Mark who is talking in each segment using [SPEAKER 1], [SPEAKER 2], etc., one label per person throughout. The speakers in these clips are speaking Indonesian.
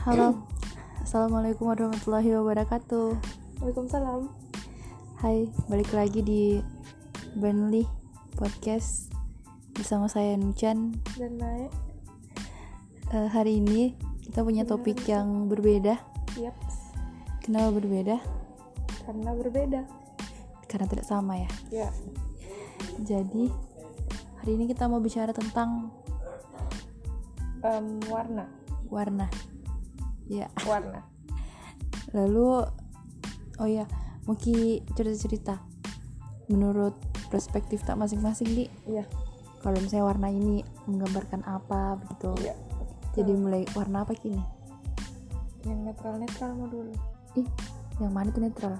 [SPEAKER 1] Halo, assalamualaikum warahmatullahi wabarakatuh.
[SPEAKER 2] Waalaikumsalam.
[SPEAKER 1] Hai, balik lagi di Burnley Podcast bersama saya Nuchan.
[SPEAKER 2] Dan naik.
[SPEAKER 1] Eh, hari ini kita punya topik yang berbeda.
[SPEAKER 2] Yap.
[SPEAKER 1] Kenapa berbeda?
[SPEAKER 2] Karena berbeda.
[SPEAKER 1] Karena tidak sama ya.
[SPEAKER 2] Ya.
[SPEAKER 1] Jadi hari ini kita mau bicara tentang
[SPEAKER 2] Em, warna.
[SPEAKER 1] warna. Ya.
[SPEAKER 2] Warna.
[SPEAKER 1] Lalu, oh ya, mungkin cerita-cerita menurut perspektif tak masing-masing di
[SPEAKER 2] Iya.
[SPEAKER 1] kalau misalnya warna ini menggambarkan apa begitu
[SPEAKER 2] Iya.
[SPEAKER 1] jadi mulai warna apa kini
[SPEAKER 2] Yang netral-netral mau dulu.
[SPEAKER 1] ih yang mana tuh netral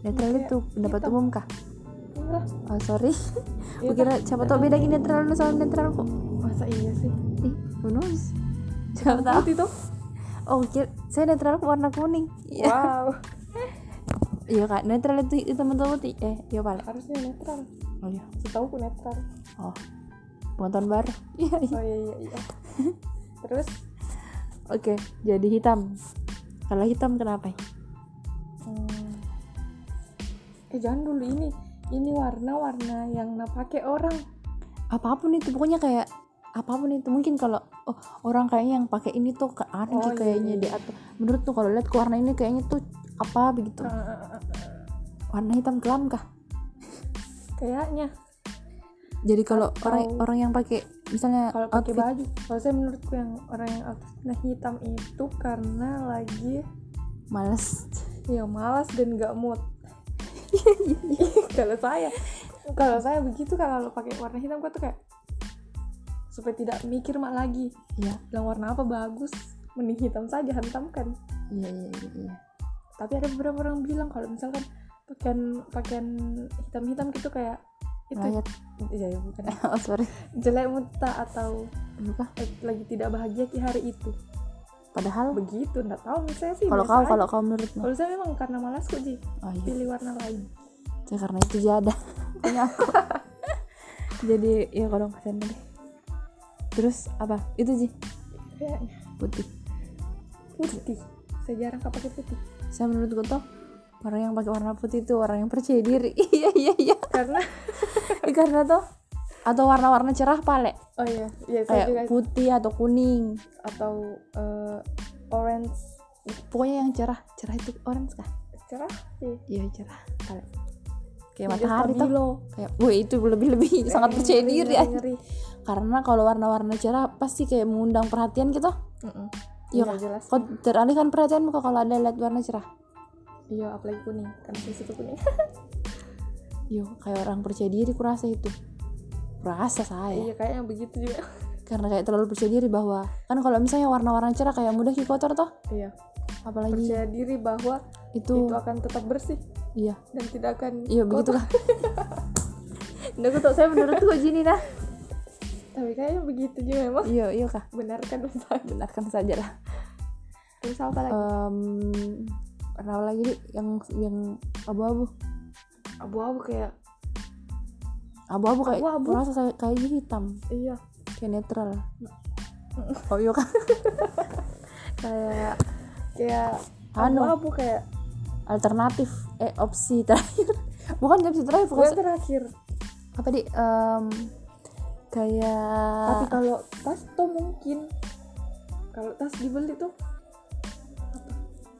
[SPEAKER 1] netral itu pendapat
[SPEAKER 2] hitam.
[SPEAKER 1] umum kah
[SPEAKER 2] Enggak.
[SPEAKER 1] oh sorry Gue kira
[SPEAKER 2] kan?
[SPEAKER 1] siapa tau beda gini netral lu sama netral kok
[SPEAKER 2] Masa iya sih?
[SPEAKER 1] ih knows siapa tahu
[SPEAKER 2] Putih tuh.
[SPEAKER 1] Oh saya netral warna kuning. Iya.
[SPEAKER 2] Wow.
[SPEAKER 1] iya kak. Netral itu hitam atau putih eh iya pak.
[SPEAKER 2] Harusnya netral.
[SPEAKER 1] oh iya.
[SPEAKER 2] Setahu aku netral.
[SPEAKER 1] oh. Pengetahuan baru. Iya iya
[SPEAKER 2] Oh iya iya. Iya. Terus?
[SPEAKER 1] Oke jadi hitam. Kalau hitam kenapa?
[SPEAKER 2] Hmm, eh jangan dulu. Ini. Ini warna-warna yang nak pakai orang.
[SPEAKER 1] apa pun itu. Pokoknya kayak apa pun itu. Mungkin kalau oh, orang kayaknya yang pakai ini tuh ke aneh
[SPEAKER 2] Oh, iya,
[SPEAKER 1] kayaknya
[SPEAKER 2] iya,
[SPEAKER 1] di atau menurut tuh kalau lihat ke warna ini kayaknya tuh apa begitu. Warna hitam kelam kah?
[SPEAKER 2] Kayaknya.
[SPEAKER 1] Jadi kalau orang orang yang pakai misalnya
[SPEAKER 2] kalau pakai
[SPEAKER 1] outfit
[SPEAKER 2] baju kalau saya menurutku yang orang yang outfitnya hitam itu karena lagi
[SPEAKER 1] males.
[SPEAKER 2] Ya malas dan gak mood.
[SPEAKER 1] Iya,
[SPEAKER 2] kalau saya kalau saya begitu kalau pakai warna hitam gue tuh kayak supaya tidak mikir mak lagi.
[SPEAKER 1] Iya.
[SPEAKER 2] Bilang warna apa bagus mending hitam saja hantamkan.
[SPEAKER 1] Iya iya iya, iya.
[SPEAKER 2] tapi ada beberapa orang bilang kalau misalkan pakaian pakaian hitam-hitam gitu kayak itu
[SPEAKER 1] Melayat.
[SPEAKER 2] ya, ya bukan.
[SPEAKER 1] Oh sorry.
[SPEAKER 2] Jelek muta atau
[SPEAKER 1] Bukan.
[SPEAKER 2] lagi tidak bahagia di hari itu.
[SPEAKER 1] Padahal
[SPEAKER 2] begitu nggak tahu misalnya sih
[SPEAKER 1] kalau kau kalau kau menurutmu
[SPEAKER 2] kalau saya memang karena malas kok ji.
[SPEAKER 1] Oh iya.
[SPEAKER 2] Pilih warna lain.
[SPEAKER 1] Ya, karena itu jada punya aku. Jadi ya kalau kasihan deh terus apa? Itu sih.
[SPEAKER 2] Kayaknya
[SPEAKER 1] putih.
[SPEAKER 2] Putih. Saya jarang pakai putih.
[SPEAKER 1] Saya menurutku tuh orang yang pakai warna putih itu orang yang percaya diri. Iya iya iya.
[SPEAKER 2] Karena?
[SPEAKER 1] Karena tuh atau warna-warna cerah pale
[SPEAKER 2] oh iya iya saya juga
[SPEAKER 1] kayak putih atau kuning.
[SPEAKER 2] Atau eh, orange.
[SPEAKER 1] Pokoknya yang cerah. Cerah itu orange kah?
[SPEAKER 2] Cerah? Sih
[SPEAKER 1] iya cerah. Pale kayak matahari tuh. Kayak wah itu lebih lebih sangat percaya
[SPEAKER 2] ngeri,
[SPEAKER 1] diri
[SPEAKER 2] ngeri,
[SPEAKER 1] aja.
[SPEAKER 2] ngeri.
[SPEAKER 1] Karena kalau warna-warna cerah pasti kayak mengundang perhatian gitu.
[SPEAKER 2] Mm-mm.
[SPEAKER 1] iya
[SPEAKER 2] Iya,
[SPEAKER 1] kah?
[SPEAKER 2] jelas.
[SPEAKER 1] Kau teralihkan perhatianmu kok kalau ada lihat warna cerah.
[SPEAKER 2] Iya apalagi kuning. Kan suka kuning.
[SPEAKER 1] Yo kayak orang percaya diri kurasa itu. Kurasa saya.
[SPEAKER 2] Iya kayaknya begitu juga.
[SPEAKER 1] Karena kayak terlalu percaya diri bahwa kan kalau misalnya warna-warna cerah kayak mudah kotor toh.
[SPEAKER 2] Iya.
[SPEAKER 1] Apalagi
[SPEAKER 2] percaya diri bahwa
[SPEAKER 1] itu,
[SPEAKER 2] itu akan tetap bersih.
[SPEAKER 1] Iya.
[SPEAKER 2] Dan tidak akan
[SPEAKER 1] iya begitulah. Nggak tau saya menurutku gini dah
[SPEAKER 2] tapi kayaknya begitu juga memang
[SPEAKER 1] iya iya kah?
[SPEAKER 2] Benarkan Ustaz.
[SPEAKER 1] benarkan saja lah.
[SPEAKER 2] Terus apa lagi?
[SPEAKER 1] Warna apa lagi Di? yang yang abu-abu.
[SPEAKER 2] Abu-abu kayak
[SPEAKER 1] abu-abu kayak
[SPEAKER 2] Abu-abu.
[SPEAKER 1] kurasa saya kayak hitam.
[SPEAKER 2] Iya.
[SPEAKER 1] Kayak netral. Oh iya kan kayak
[SPEAKER 2] kayak
[SPEAKER 1] Anu.
[SPEAKER 2] abu-abu kayak
[SPEAKER 1] alternatif. Eh opsi terakhir. Bukan opsi terakhir pokoknya
[SPEAKER 2] terakhir.
[SPEAKER 1] Apa di em, kayak
[SPEAKER 2] tapi kalau tas tuh mungkin. Kalau tas dibeli tuh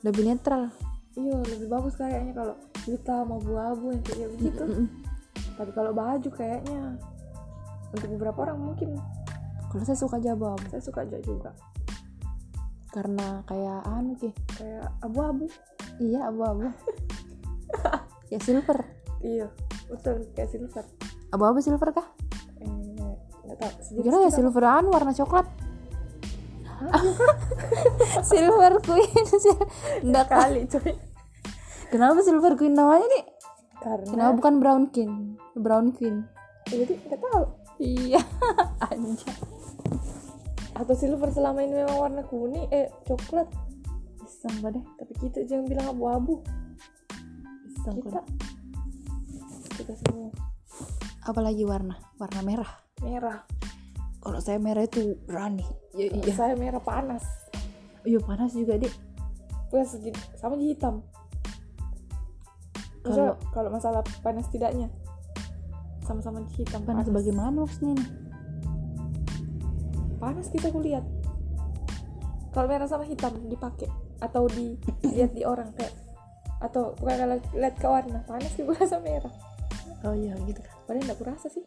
[SPEAKER 1] lebih netral.
[SPEAKER 2] Iya lebih bagus kayaknya kalau hitam abu-abu yang kayak begitu
[SPEAKER 1] Mm-mm.
[SPEAKER 2] tapi kalau baju kayaknya untuk beberapa orang mungkin.
[SPEAKER 1] Kalau saya suka aja abu-abu
[SPEAKER 2] saya suka aja juga.
[SPEAKER 1] Karena kayak anu ki.
[SPEAKER 2] Kayak abu-abu.
[SPEAKER 1] Iya abu-abu. Ya silver.
[SPEAKER 2] Iya betul. Kayak silver.
[SPEAKER 1] Abu-abu silver kah
[SPEAKER 2] eh sejenis
[SPEAKER 1] kira ya
[SPEAKER 2] kita-
[SPEAKER 1] silver anu warna coklat? Silver queen. Enggak kah
[SPEAKER 2] kali coy
[SPEAKER 1] kenapa silver queen namanya nih?
[SPEAKER 2] Karena
[SPEAKER 1] kenapa bukan brown king? Brown queen.
[SPEAKER 2] Jadi nggak tahu.
[SPEAKER 1] Iya anjay
[SPEAKER 2] atau silver selama ini memang warna kuning eh coklat?
[SPEAKER 1] Iseng deh.
[SPEAKER 2] Tapi kita yang bilang abu-abu. Kita. kita semua.
[SPEAKER 1] Apalagi warna warna merah
[SPEAKER 2] merah.
[SPEAKER 1] Kalau saya merah itu berani. Ya, iya.
[SPEAKER 2] Saya merah panas.
[SPEAKER 1] Iya panas juga deh
[SPEAKER 2] Bukan segi- sama aja hitam. Maksudnya kalau masalah panas tidaknya sama-sama hitam
[SPEAKER 1] panas bagaimana maksudnya nih
[SPEAKER 2] panas kita kulihat. Kalau merah sama hitam dipakai atau dilihat di orang kayak atau bukan kalau lihat ke warna. Panas sih rasa merah.
[SPEAKER 1] Oh iya gitu kan.
[SPEAKER 2] Padahal nggak kurasa sih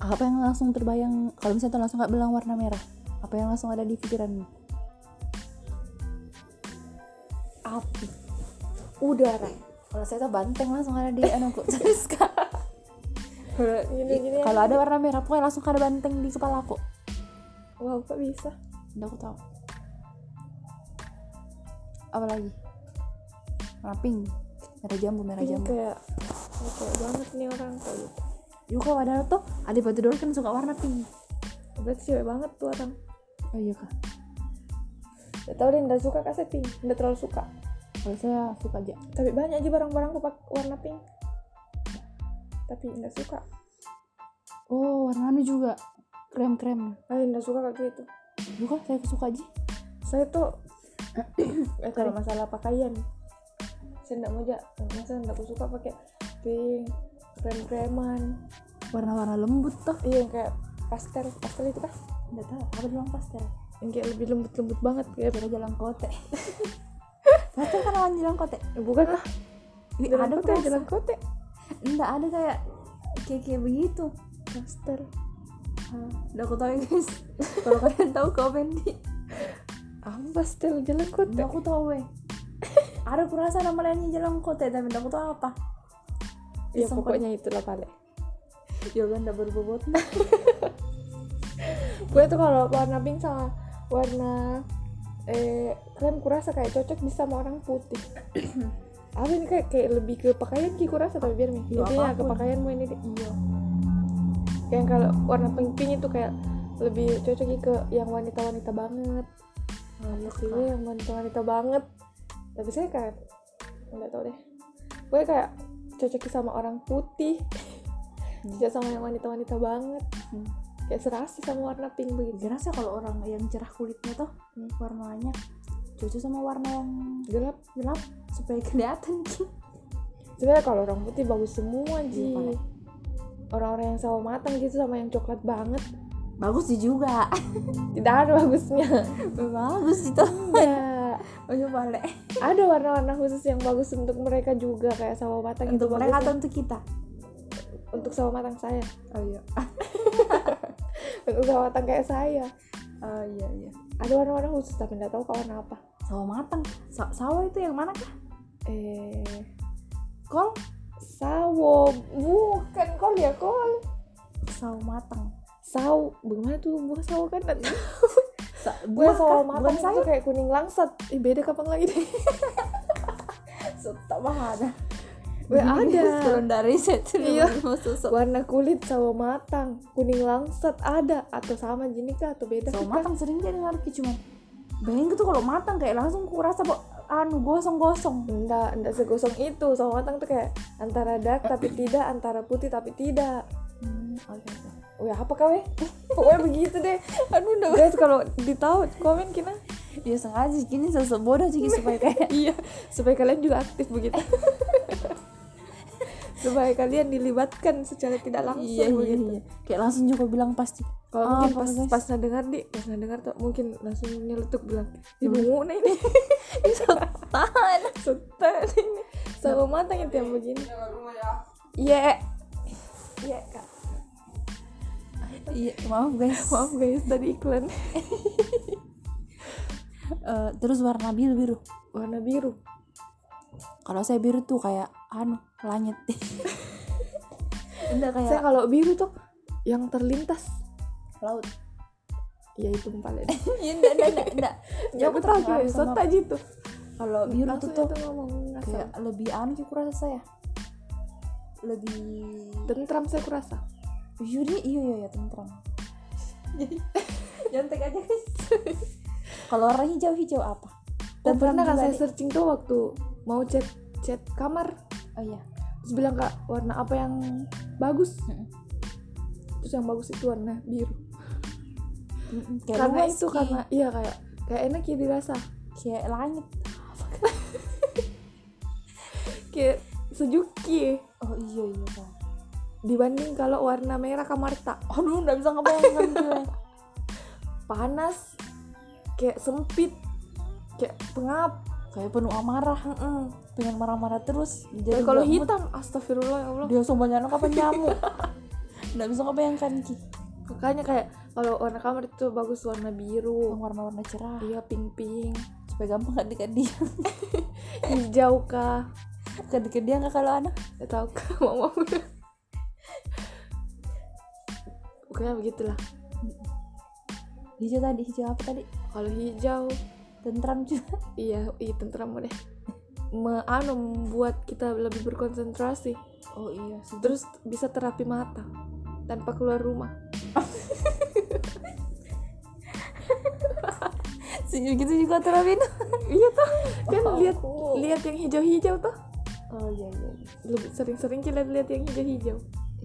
[SPEAKER 1] apa yang langsung terbayang? Kalau misalnya tuh langsung nggak bilang warna merah apa yang langsung ada di pikiranmu
[SPEAKER 2] api. Udara.
[SPEAKER 1] Kalau saya tuh banteng langsung ada di anakku kan
[SPEAKER 2] kalau
[SPEAKER 1] ada warna merah pokoknya langsung ada banteng di kepala aku.
[SPEAKER 2] Wow kok bisa?
[SPEAKER 1] Udah aku tahu. Apa lagi? Warna pink. Merah jambu merah
[SPEAKER 2] ini
[SPEAKER 1] jambu.
[SPEAKER 2] kayak kayak banget nih orang kayak gitu
[SPEAKER 1] Yuka padahal tuh adik batu dulu kan suka warna pink
[SPEAKER 2] berarti cewek banget tuh orang
[SPEAKER 1] oh iya kak
[SPEAKER 2] Gak tau deh, nggak suka kasih pink, nggak terlalu suka.
[SPEAKER 1] kalau saya suka aja
[SPEAKER 2] Tapi banyak aja barang-barang aku pakai warna pink. Tapi nggak suka.
[SPEAKER 1] oh warna anu juga krem krem
[SPEAKER 2] Aku nggak suka kayak gitu.
[SPEAKER 1] Yuka saya suka aja
[SPEAKER 2] Saya tuh eh, kalau masalah pakaian, saya nggak mau aja. Masa nggak suka pakai pink, krem-kreman.
[SPEAKER 1] warna-warna lembut tuh
[SPEAKER 2] Iya yang kayak pastel, pastel itu kan?
[SPEAKER 1] nggak tahu apa bilang pastel
[SPEAKER 2] Yang kayak lebih lembut-lembut banget kayak.
[SPEAKER 1] kira jalan kote pastel kan lawan jalan kote
[SPEAKER 2] Eh, bukan lah. Jalan
[SPEAKER 1] ada
[SPEAKER 2] kote, jalan kote.
[SPEAKER 1] enggak ada kayak kayak kayak begitu
[SPEAKER 2] Pastel.
[SPEAKER 1] Ah, udah aku tahu ya guys kalau kalian tahu komen di
[SPEAKER 2] Apa pastel jalan kote?
[SPEAKER 1] udah aku tahu weh ada kurasa nama lainnya jalan kote tapi udah aku tahu apa
[SPEAKER 2] Ya
[SPEAKER 1] Sempat-
[SPEAKER 2] pokoknya itulah paling.
[SPEAKER 1] ya udah berbobot
[SPEAKER 2] gue tuh kalau warna pink sama warna eh krem kurasa kayak cocok bisa sama orang putih. Apa ini kayak kayak lebih ke pakaian ki kurasa tapi biar nih.
[SPEAKER 1] Ya,
[SPEAKER 2] intinya ke pakaianmu ini deh.
[SPEAKER 1] Iya.
[SPEAKER 2] Yang kalau warna pink pink itu kayak lebih cocok ke yang wanita wanita banget.
[SPEAKER 1] Oh, iya
[SPEAKER 2] sih gue yang wanita wanita banget. Tapi saya kayak nggak tahu deh. Gue kayak cocok sama orang putih.
[SPEAKER 1] Hmm.
[SPEAKER 2] tidak sama yang wanita wanita banget.
[SPEAKER 1] Hmm.
[SPEAKER 2] kayak serasi sama warna pink begitu.
[SPEAKER 1] Sih kalau orang yang cerah kulitnya tuh
[SPEAKER 2] Hmm.
[SPEAKER 1] warnanya cocok sama warna yang
[SPEAKER 2] gelap.
[SPEAKER 1] gelap supaya kelihatan. Ki.
[SPEAKER 2] sebenarnya kalau orang putih bagus semua ji.
[SPEAKER 1] Iya,
[SPEAKER 2] orang-orang yang sawo matang gitu sama yang coklat banget.
[SPEAKER 1] Bagus sih juga.
[SPEAKER 2] Tidak ada bagusnya.
[SPEAKER 1] Bagus itu.
[SPEAKER 2] Ya
[SPEAKER 1] oh balik
[SPEAKER 2] ada warna-warna khusus yang bagus untuk mereka juga kayak sawo matang itu
[SPEAKER 1] untuk mereka atau untuk kita?
[SPEAKER 2] Untuk sawo matang saya.
[SPEAKER 1] Oh iya.
[SPEAKER 2] Untuk sawo matang kayak saya.
[SPEAKER 1] Oh iya iya.
[SPEAKER 2] Ada warna-warna khusus tapi nggak tahu warna apa.
[SPEAKER 1] Sawo matang. Sa sawo itu yang mana kah
[SPEAKER 2] eh
[SPEAKER 1] kol?
[SPEAKER 2] Sawo. Bukan kol ya kol.
[SPEAKER 1] Sawo matang.
[SPEAKER 2] Sawo. Bagaimana tuh? Buah sawo kan
[SPEAKER 1] Kah?
[SPEAKER 2] matang
[SPEAKER 1] bukan
[SPEAKER 2] itu
[SPEAKER 1] sayur
[SPEAKER 2] kayak kuning langsat. Ih, beda kapan lagi deh.
[SPEAKER 1] Tak ada
[SPEAKER 2] Weh, ada.
[SPEAKER 1] kalau dari riset
[SPEAKER 2] Iya. warna kulit sawo matang kuning langsat ada. Atau sama gini kah? Atau beda
[SPEAKER 1] sawo matang sering jadi ngerti cuman bayangin tuh kalau matang kayak langsung ku rasa bo- anu gosong-gosong.
[SPEAKER 2] Enggak enggak segosong itu. Sawo matang tuh kayak antara dark tapi tidak antara putih tapi tidak.
[SPEAKER 1] Hmm, oke
[SPEAKER 2] Wih apa kau eh? Pokoknya begitu deh. Aduh, udah guys kalau ditahu komen kina.
[SPEAKER 1] ya sengaja gini sosok bodoh sih supaya kayak
[SPEAKER 2] iya, supaya kalian juga aktif begitu. supaya kalian dilibatkan secara tidak langsung
[SPEAKER 1] iya iya
[SPEAKER 2] begitu.
[SPEAKER 1] iya kayak langsung juga bilang pasti
[SPEAKER 2] Kalau
[SPEAKER 1] Ah,
[SPEAKER 2] mungkin pas
[SPEAKER 1] guys?
[SPEAKER 2] pas dengar di pas dengar tuh mungkin langsung nyeletuk bilang ibu Muna ini
[SPEAKER 1] tahan
[SPEAKER 2] sultan ini sama matang itu yang begini. Iya. Iya kak.
[SPEAKER 1] Iya maaf guys
[SPEAKER 2] Maaf guys tadi iklan.
[SPEAKER 1] Eh, terus warna biru biru.
[SPEAKER 2] Warna biru.
[SPEAKER 1] kalau saya biru tuh kayak anu langit. Enggak kayak
[SPEAKER 2] Saya kalau biru tuh yang terlintas.
[SPEAKER 1] Laut.
[SPEAKER 2] Ya itu paling
[SPEAKER 1] ya enggak enggak enggak enggak
[SPEAKER 2] ya aku tahu
[SPEAKER 1] sama-
[SPEAKER 2] sota gitu
[SPEAKER 1] kalau biru tuh tuh kayak lebih anu sih kurasa saya. Lebih
[SPEAKER 2] tentram saya kurasa
[SPEAKER 1] deh iya iya iya tentram. Jadi nyontek aja. Guys kalau warna hijau hijau apa
[SPEAKER 2] oh, pernah kan saya searching tuh waktu mau chat chat kamar?
[SPEAKER 1] Oh iya.
[SPEAKER 2] Terus bilang kak warna apa yang bagus?
[SPEAKER 1] Mm-mm.
[SPEAKER 2] terus yang bagus itu warna biru.
[SPEAKER 1] Kayak
[SPEAKER 2] karena itu
[SPEAKER 1] Ki.
[SPEAKER 2] karena iya kayak kayak enak ya dirasa.
[SPEAKER 1] Kayak langit.
[SPEAKER 2] Kayak sejuki
[SPEAKER 1] oh iya iya kan
[SPEAKER 2] dibanding kalau warna merah kamarta
[SPEAKER 1] aduh nggak bisa ngebayangkan gue.
[SPEAKER 2] Panas kayak sempit kayak pengap.
[SPEAKER 1] Kayak penuh amarah.
[SPEAKER 2] Mm-mm.
[SPEAKER 1] pengen marah-marah terus
[SPEAKER 2] Dan kalau
[SPEAKER 1] nggak mood.
[SPEAKER 2] hitam astagfirullah ya Allah.
[SPEAKER 1] Dia semuanya anak apa nyamuk? Nggak bisa ngebayangkan ki.
[SPEAKER 2] Makanya kayak kalau warna kamar itu bagus warna biru.
[SPEAKER 1] Warna-warna cerah.
[SPEAKER 2] Iya pink pink
[SPEAKER 1] supaya gampang nggak dekat dia
[SPEAKER 2] hijau kah?
[SPEAKER 1] Nggak dekat dia nggak kalau anak?
[SPEAKER 2] Tahu kah mau mau pokoknya begitulah.
[SPEAKER 1] Hijau tadi hijau apa tadi?
[SPEAKER 2] Kalau hijau.
[SPEAKER 1] Tentram juga.
[SPEAKER 2] Iya iya tentram deh Me, anu membuat kita lebih berkonsentrasi.
[SPEAKER 1] Oh iya
[SPEAKER 2] terus bisa terapi mata tanpa keluar rumah.
[SPEAKER 1] Gitu juga terapin.
[SPEAKER 2] Iya tuh kan
[SPEAKER 1] Oh,
[SPEAKER 2] lihat lihat yang hijau-hijau tuh
[SPEAKER 1] oh iya iya.
[SPEAKER 2] Lebih sering-sering kita lihat yang hijau-hijau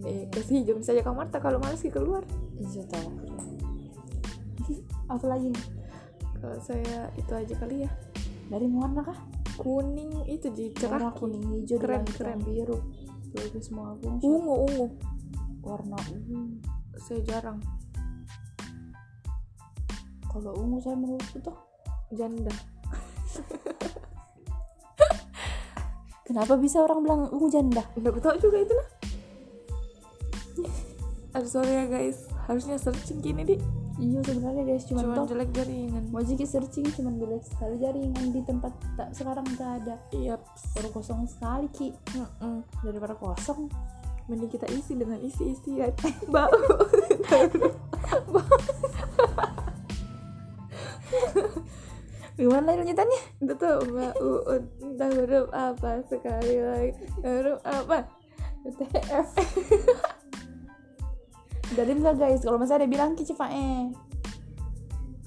[SPEAKER 2] eh kasih hijau misalnya kamar tak kalau malas keluar.
[SPEAKER 1] Hijau tahu apa lagi
[SPEAKER 2] kalau saya itu aja kali ya.
[SPEAKER 1] Dari warna kah?
[SPEAKER 2] Kuning itu jadi cerah
[SPEAKER 1] warna kuning hijau
[SPEAKER 2] Keren, keren.
[SPEAKER 1] keren biru. Bagus semua aku
[SPEAKER 2] ungu ungu.
[SPEAKER 1] Warna ungu.
[SPEAKER 2] Saya jarang.
[SPEAKER 1] Kalau ungu saya menurutku tuh
[SPEAKER 2] janda.
[SPEAKER 1] Kenapa bisa orang bilang ungu janda?
[SPEAKER 2] Nggak tahu juga itu lah aduh sorry ya guys. Harusnya searching gini di
[SPEAKER 1] iya sebenarnya guys cuma
[SPEAKER 2] cuma
[SPEAKER 1] toh
[SPEAKER 2] jelek jaringan
[SPEAKER 1] mau jadi searching cuma jelek sekali jaringan di tempat tak sekarang nggak ada.
[SPEAKER 2] Iya.
[SPEAKER 1] Baru kosong sekali ki.
[SPEAKER 2] Mm-mm.
[SPEAKER 1] daripada kosong.
[SPEAKER 2] Mending kita isi dengan isi-isi ya. Bau.
[SPEAKER 1] Gimana lanjutannya?
[SPEAKER 2] Udah tuh bau entah huruf apa sekali lagi. Huruf apa?
[SPEAKER 1] UTF dari enggak guys? Kalau masih ada bilang ki cepat eh.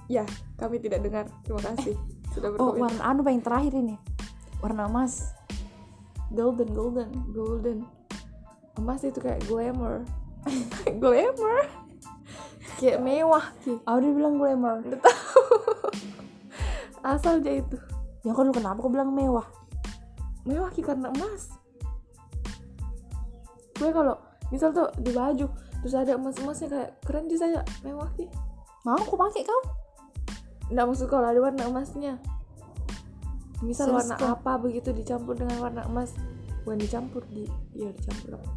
[SPEAKER 2] Ya kami tidak dengar. Terima kasih sudah
[SPEAKER 1] oh
[SPEAKER 2] berkomentar.
[SPEAKER 1] warna anu paling terakhir ini. Warna emas. Golden golden.
[SPEAKER 2] Golden. Emas itu kayak glamour. Glamour? Kayak mewah. Ki
[SPEAKER 1] aku udah bilang glamour.
[SPEAKER 2] Asal aja itu.
[SPEAKER 1] Ya kok lu kenapa kau bilang mewah?
[SPEAKER 2] Mewah ki karena emas. Gue kalau misal tuh di baju terus ada emas emasnya kayak keren sih saya mewah ki
[SPEAKER 1] mau aku pakai kau?
[SPEAKER 2] Nggak maksud kalau ada warna emasnya. Misal
[SPEAKER 1] Serius
[SPEAKER 2] warna apa begitu dicampur dengan warna emas? Bukan dicampur di iya dicampur apa?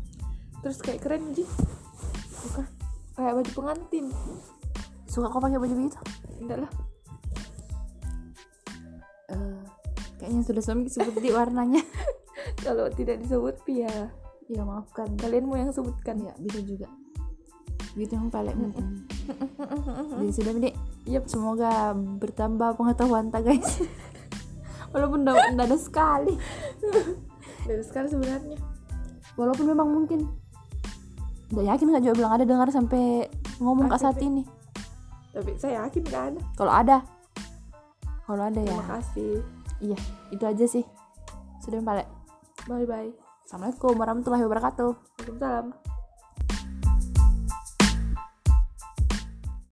[SPEAKER 2] Terus kayak keren ji. Bukan. Kayak baju pengantin.
[SPEAKER 1] Suka kau pakai baju begitu?
[SPEAKER 2] Enggak lah.
[SPEAKER 1] Eh, kayaknya sudah suami sebut di warnanya.
[SPEAKER 2] Kalau tidak disebut pi ya
[SPEAKER 1] ya maafkan.
[SPEAKER 2] Kalian mau yang sebutkan.
[SPEAKER 1] Ya bisa juga gitu yang paling mungkin jadi sudah dek
[SPEAKER 2] Yep.
[SPEAKER 1] semoga bertambah pengetahuan tak guys. Walaupun tidak ada sekali.
[SPEAKER 2] Dari sekarang sebenarnya.
[SPEAKER 1] Walaupun memang mungkin Nggak yakin nggak juga bilang ada dengar sampai ngomong kak saat ini
[SPEAKER 2] tapi saya yakin gak ada.
[SPEAKER 1] Kalau ada. Kalau ada ya.
[SPEAKER 2] Terima kasih.
[SPEAKER 1] Iya itu aja sih. Sudah balik
[SPEAKER 2] bye bye
[SPEAKER 1] assalamualaikum warahmatullahi wabarakatuh.
[SPEAKER 2] Waalaikumsalam